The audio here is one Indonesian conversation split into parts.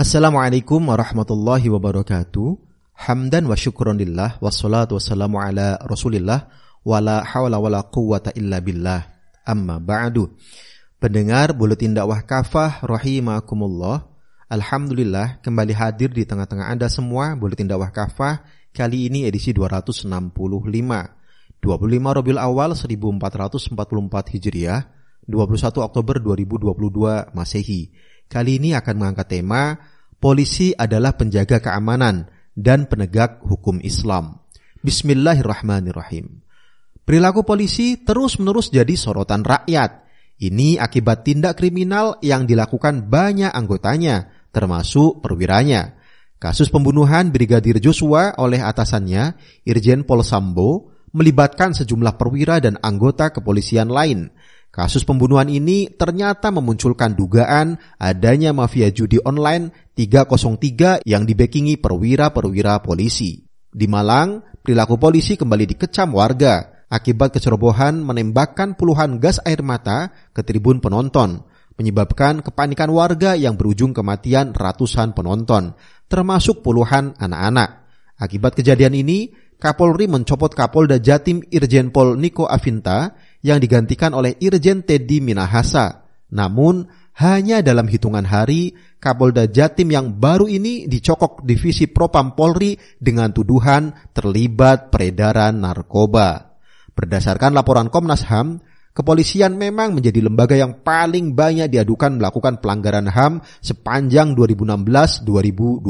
Assalamualaikum warahmatullahi wabarakatuh. Hamdan wa syukronillah wassalatu wassalamu ala Rasulillah wala hawla wala quwwata illa billah. Amma ba'du. Pendengar buletin dakwah kafah rahimakumullah. Alhamdulillah kembali hadir di tengah-tengah Anda semua buletin dakwah kafah kali ini edisi 265. 25 Rabiul Awal 1444 Hijriah, 21 Oktober 2022 Masehi. Kali ini akan mengangkat tema Polisi adalah penjaga keamanan dan penegak hukum Islam. Bismillahirrahmanirrahim. Perilaku polisi terus-menerus jadi sorotan rakyat. Ini akibat tindak kriminal yang dilakukan banyak anggotanya, termasuk perwiranya. Kasus pembunuhan Brigadir Joshua oleh atasannya, Irjen Pol Sambo, melibatkan sejumlah perwira dan anggota kepolisian lain. Kasus pembunuhan ini ternyata memunculkan dugaan adanya mafia judi online 303 yang dibekingi perwira-perwira polisi. Di Malang, perilaku polisi kembali dikecam warga akibat kecerobohan menembakkan puluhan gas air mata ke tribun penonton, menyebabkan kepanikan warga yang berujung kematian ratusan penonton, termasuk puluhan anak-anak. Akibat kejadian ini, Kapolri mencopot Kapolda Jatim Irjen Pol Niko Avinta yang digantikan oleh Irjen Teddy Minahasa. Namun, hanya dalam hitungan hari, Kapolda Jatim yang baru ini dicokok divisi Propam Polri dengan tuduhan terlibat peredaran narkoba. Berdasarkan laporan Komnas HAM, kepolisian memang menjadi lembaga yang paling banyak diadukan melakukan pelanggaran HAM sepanjang 2016-2020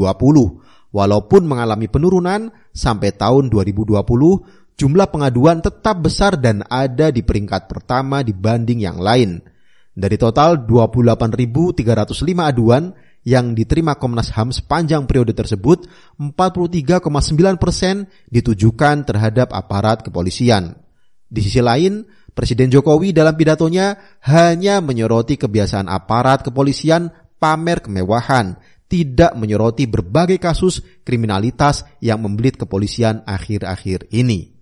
Walaupun mengalami penurunan sampai tahun 2020, jumlah pengaduan tetap besar dan ada di peringkat pertama dibanding yang lain. Dari total 28.305 aduan yang diterima Komnas HAM sepanjang periode tersebut, 43,9 persen ditujukan terhadap aparat kepolisian. Di sisi lain, Presiden Jokowi dalam pidatonya hanya menyoroti kebiasaan aparat kepolisian pamer kemewahan tidak menyoroti berbagai kasus kriminalitas yang membelit kepolisian akhir-akhir ini.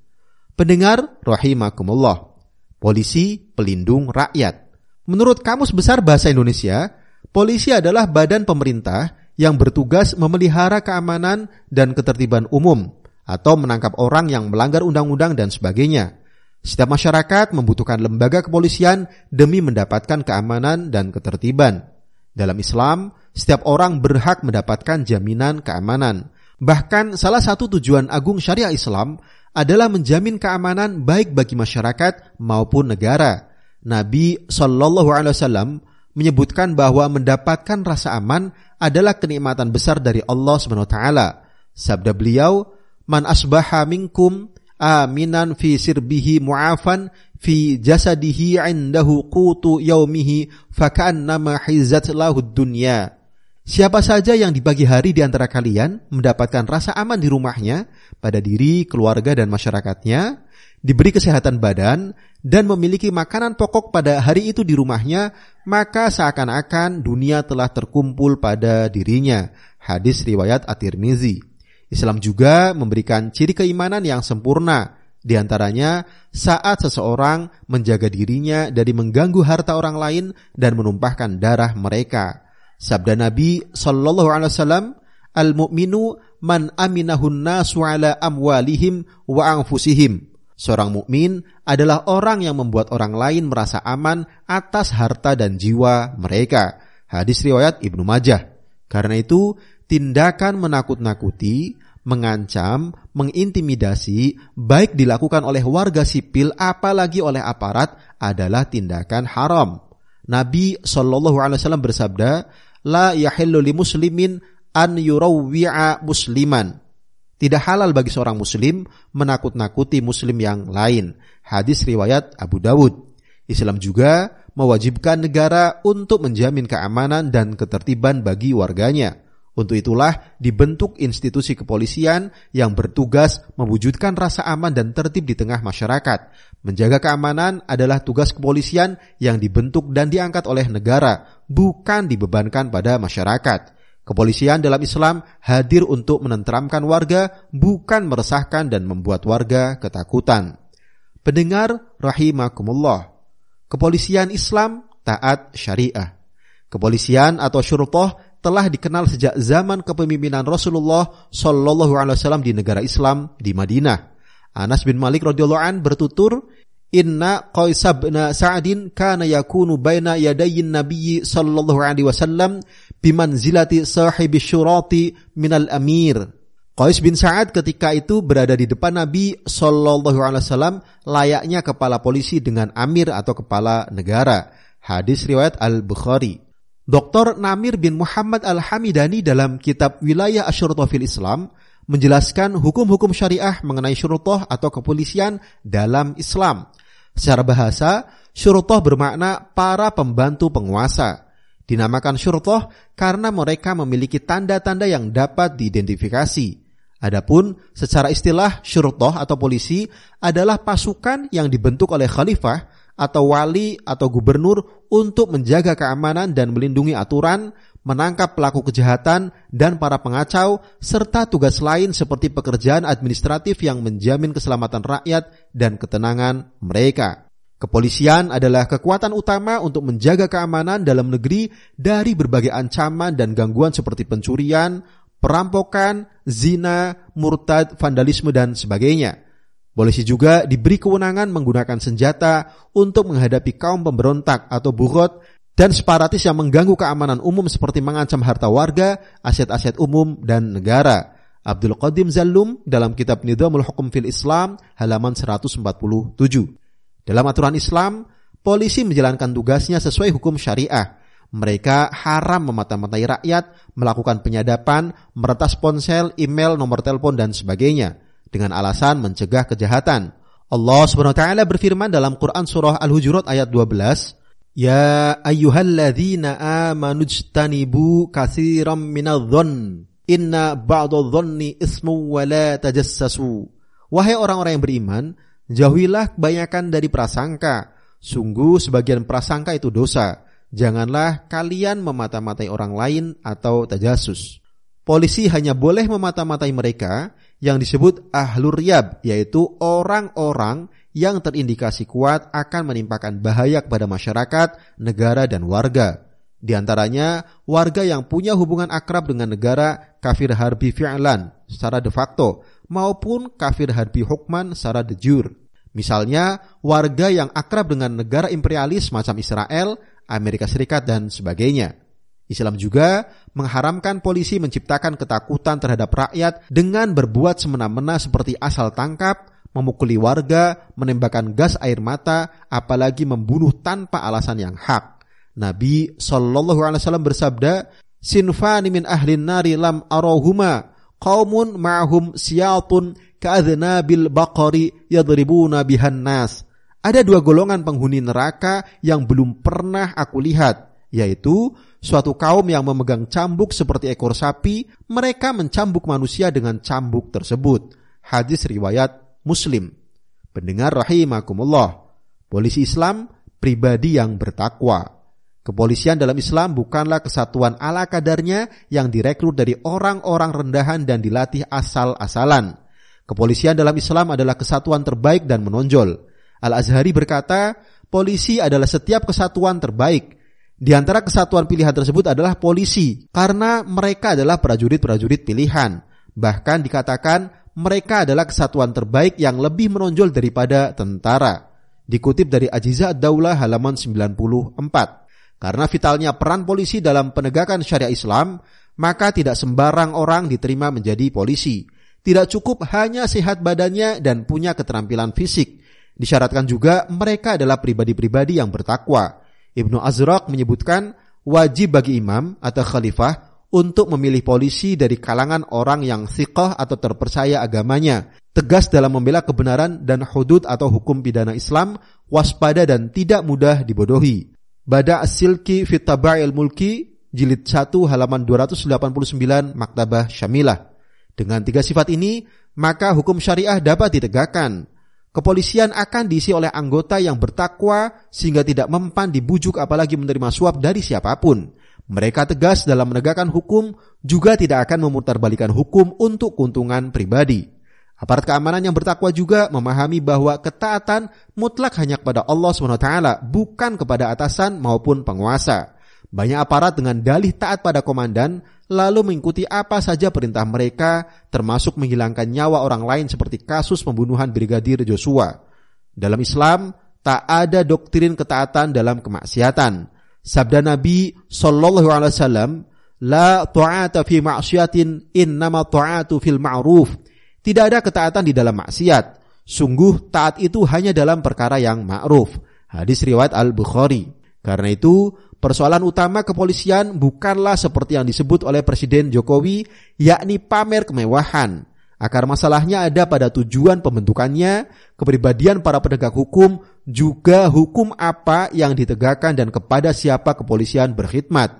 Pendengar rahimakumullah, polisi pelindung rakyat. Menurut Kamus Besar Bahasa Indonesia, polisi adalah badan pemerintah yang bertugas memelihara keamanan dan ketertiban umum atau menangkap orang yang melanggar undang-undang dan sebagainya. Setiap masyarakat membutuhkan lembaga kepolisian demi mendapatkan keamanan dan ketertiban. Dalam Islam, setiap orang berhak mendapatkan jaminan keamanan. Bahkan salah satu tujuan agung syariah Islam adalah menjamin keamanan baik bagi masyarakat maupun negara. Nabi Shallallahu Alaihi Wasallam menyebutkan bahwa mendapatkan rasa aman adalah kenikmatan besar dari Allah Taala. Sabda beliau, "Man asbaha minkum aminan fi sirbihi mu'afan fi jasadihi indahu qutu yaumihi faka'annama hizat lahu dunya." Siapa saja yang di pagi hari di antara kalian mendapatkan rasa aman di rumahnya, pada diri, keluarga, dan masyarakatnya, diberi kesehatan badan, dan memiliki makanan pokok pada hari itu di rumahnya, maka seakan-akan dunia telah terkumpul pada dirinya. Hadis riwayat At-Tirmizi. Islam juga memberikan ciri keimanan yang sempurna, di antaranya saat seseorang menjaga dirinya dari mengganggu harta orang lain dan menumpahkan darah mereka. Sabda Nabi sallallahu alaihi wasallam, "Al-mu'minu man aminahun nasu amwalihim wa anfusihim." Seorang mukmin adalah orang yang membuat orang lain merasa aman atas harta dan jiwa mereka. Hadis riwayat Ibnu Majah. Karena itu, tindakan menakut-nakuti, mengancam, mengintimidasi, baik dilakukan oleh warga sipil apalagi oleh aparat adalah tindakan haram. Nabi Shallallahu Alaihi Wasallam bersabda, la yahillu li muslimin an yurawwi'a musliman. Tidak halal bagi seorang muslim menakut-nakuti muslim yang lain. Hadis riwayat Abu Dawud. Islam juga mewajibkan negara untuk menjamin keamanan dan ketertiban bagi warganya. Untuk itulah dibentuk institusi kepolisian yang bertugas mewujudkan rasa aman dan tertib di tengah masyarakat. Menjaga keamanan adalah tugas kepolisian yang dibentuk dan diangkat oleh negara, bukan dibebankan pada masyarakat. Kepolisian dalam Islam hadir untuk menenteramkan warga, bukan meresahkan dan membuat warga ketakutan. Pendengar rahimakumullah. Kepolisian Islam taat syariah. Kepolisian atau syurtoh telah dikenal sejak zaman kepemimpinan Rasulullah Shallallahu Alaihi Wasallam di negara Islam di Madinah. Anas bin Malik radhiyallahu an bertutur, Inna Qais bin Sa'din kana yakunu baina yadayin Nabi sallallahu alaihi wasallam bimanzilati sahibi syurati minal amir. Qais bin Sa'ad ketika itu berada di depan Nabi sallallahu alaihi wasallam layaknya kepala polisi dengan amir atau kepala negara. Hadis riwayat Al-Bukhari. Dr. Namir bin Muhammad Al-Hamidani dalam kitab Wilayah Asyurta fil Islam menjelaskan hukum-hukum syariah mengenai syurtoh atau kepolisian dalam Islam. Secara bahasa, syurtoh bermakna para pembantu penguasa. Dinamakan syurtoh karena mereka memiliki tanda-tanda yang dapat diidentifikasi. Adapun secara istilah syurtoh atau polisi adalah pasukan yang dibentuk oleh khalifah atau wali atau gubernur untuk menjaga keamanan dan melindungi aturan, menangkap pelaku kejahatan dan para pengacau, serta tugas lain seperti pekerjaan administratif yang menjamin keselamatan rakyat dan ketenangan mereka. Kepolisian adalah kekuatan utama untuk menjaga keamanan dalam negeri dari berbagai ancaman dan gangguan seperti pencurian, perampokan, zina, murtad, vandalisme, dan sebagainya. Polisi juga diberi kewenangan menggunakan senjata untuk menghadapi kaum pemberontak atau bugot dan separatis yang mengganggu keamanan umum seperti mengancam harta warga, aset-aset umum, dan negara. Abdul Qadim Zallum dalam kitab Nidhamul Hukum fil Islam halaman 147. Dalam aturan Islam, polisi menjalankan tugasnya sesuai hukum syariah. Mereka haram memata-matai rakyat, melakukan penyadapan, meretas ponsel, email, nomor telepon, dan sebagainya dengan alasan mencegah kejahatan. Allah Subhanahu wa taala berfirman dalam Quran surah Al-Hujurat ayat 12, "Ya ayyuhalladzina ijtanibu katsiran minadh-dhonn, inna ba'dadh-dhonni ismu wa la tajassasu." Wahai orang-orang yang beriman, Jauhilah kebanyakan dari prasangka. Sungguh sebagian prasangka itu dosa. Janganlah kalian memata-matai orang lain atau tajasus. Polisi hanya boleh memata-matai mereka yang disebut ahlur riyab, yaitu orang-orang yang terindikasi kuat akan menimpakan bahaya kepada masyarakat, negara, dan warga. Di antaranya, warga yang punya hubungan akrab dengan negara kafir harbi fi'lan secara de facto, maupun kafir harbi hukman secara de jure. Misalnya, warga yang akrab dengan negara imperialis macam Israel, Amerika Serikat, dan sebagainya. Islam juga mengharamkan polisi menciptakan ketakutan terhadap rakyat dengan berbuat semena-mena seperti asal tangkap, memukuli warga, menembakkan gas air mata, apalagi membunuh tanpa alasan yang hak. Nabi Shallallahu Alaihi Wasallam bersabda, "Sinfani min ahlin nari lam arohuma qaumun ma'hum siyatun ka'adnabil baqari yadribuna bihan nas. Ada dua golongan penghuni neraka yang belum pernah aku lihat, yaitu suatu kaum yang memegang cambuk seperti ekor sapi, mereka mencambuk manusia dengan cambuk tersebut. Hadis riwayat Muslim. Pendengar rahimakumullah. Polisi Islam pribadi yang bertakwa. Kepolisian dalam Islam bukanlah kesatuan ala kadarnya yang direkrut dari orang-orang rendahan dan dilatih asal-asalan. Kepolisian dalam Islam adalah kesatuan terbaik dan menonjol. Al-Azhari berkata, polisi adalah setiap kesatuan terbaik. Di antara kesatuan pilihan tersebut adalah polisi, karena mereka adalah prajurit-prajurit pilihan. Bahkan dikatakan mereka adalah kesatuan terbaik yang lebih menonjol daripada tentara. Dikutip dari Ajiza Daulah halaman 94. Karena vitalnya peran polisi dalam penegakan syariat Islam, maka tidak sembarang orang diterima menjadi polisi. Tidak cukup hanya sehat badannya dan punya keterampilan fisik. Disyaratkan juga mereka adalah pribadi-pribadi yang bertakwa. Ibnu Azraq menyebutkan wajib bagi imam atau khalifah untuk memilih polisi dari kalangan orang yang siqah atau terpercaya agamanya, tegas dalam membela kebenaran dan hudud atau hukum pidana Islam, waspada dan tidak mudah dibodohi. Bada As-Silki fit Taba'il Mulki jilid 1 halaman 289 Maktabah Syamilah. Dengan tiga sifat ini, maka hukum syariah dapat ditegakkan. Kepolisian akan diisi oleh anggota yang bertakwa sehingga tidak mempan dibujuk apalagi menerima suap dari siapa pun. Mereka tegas dalam menegakkan hukum juga tidak akan memutarbalikan hukum untuk keuntungan pribadi. Aparat keamanan yang bertakwa juga memahami bahwa ketaatan mutlak hanya kepada Allah SWT, bukan kepada atasan maupun penguasa. Banyak aparat dengan dalih taat pada komandan lalu mengikuti apa saja perintah mereka termasuk menghilangkan nyawa orang lain seperti kasus pembunuhan Brigadir Joshua. Dalam Islam tak ada doktrin ketaatan dalam kemaksiatan. Sabda Nabi sallallahu alaihi wasallam, "La ta'ata fi ma'siyatin, innama ta'atu fil ma'ruf." Tidak ada ketaatan di dalam maksiat. Sungguh taat itu hanya dalam perkara yang ma'ruf. Hadis riwayat Al-Bukhari. Karena itu, persoalan utama kepolisian bukanlah seperti yang disebut oleh Presiden Jokowi, yakni pamer kemewahan. Akar masalahnya ada pada tujuan pembentukannya, kepribadian para penegak hukum, juga hukum apa yang ditegakkan dan kepada siapa kepolisian berkhidmat.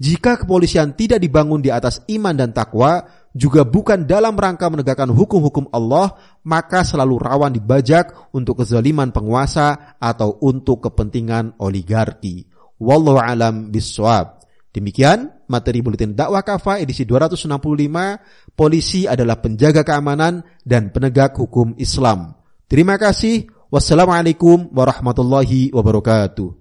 Jika kepolisian tidak dibangun di atas iman dan takwa, juga bukan dalam rangka menegakkan hukum-hukum Allah, maka selalu rawan dibajak untuk kezaliman penguasa atau untuk kepentingan oligarki. Wallahu alam biswab. Demikian materi buletin dakwah kafa edisi 265, polisi adalah penjaga keamanan dan penegak hukum Islam. Terima kasih. Wassalamualaikum warahmatullahi wabarakatuh.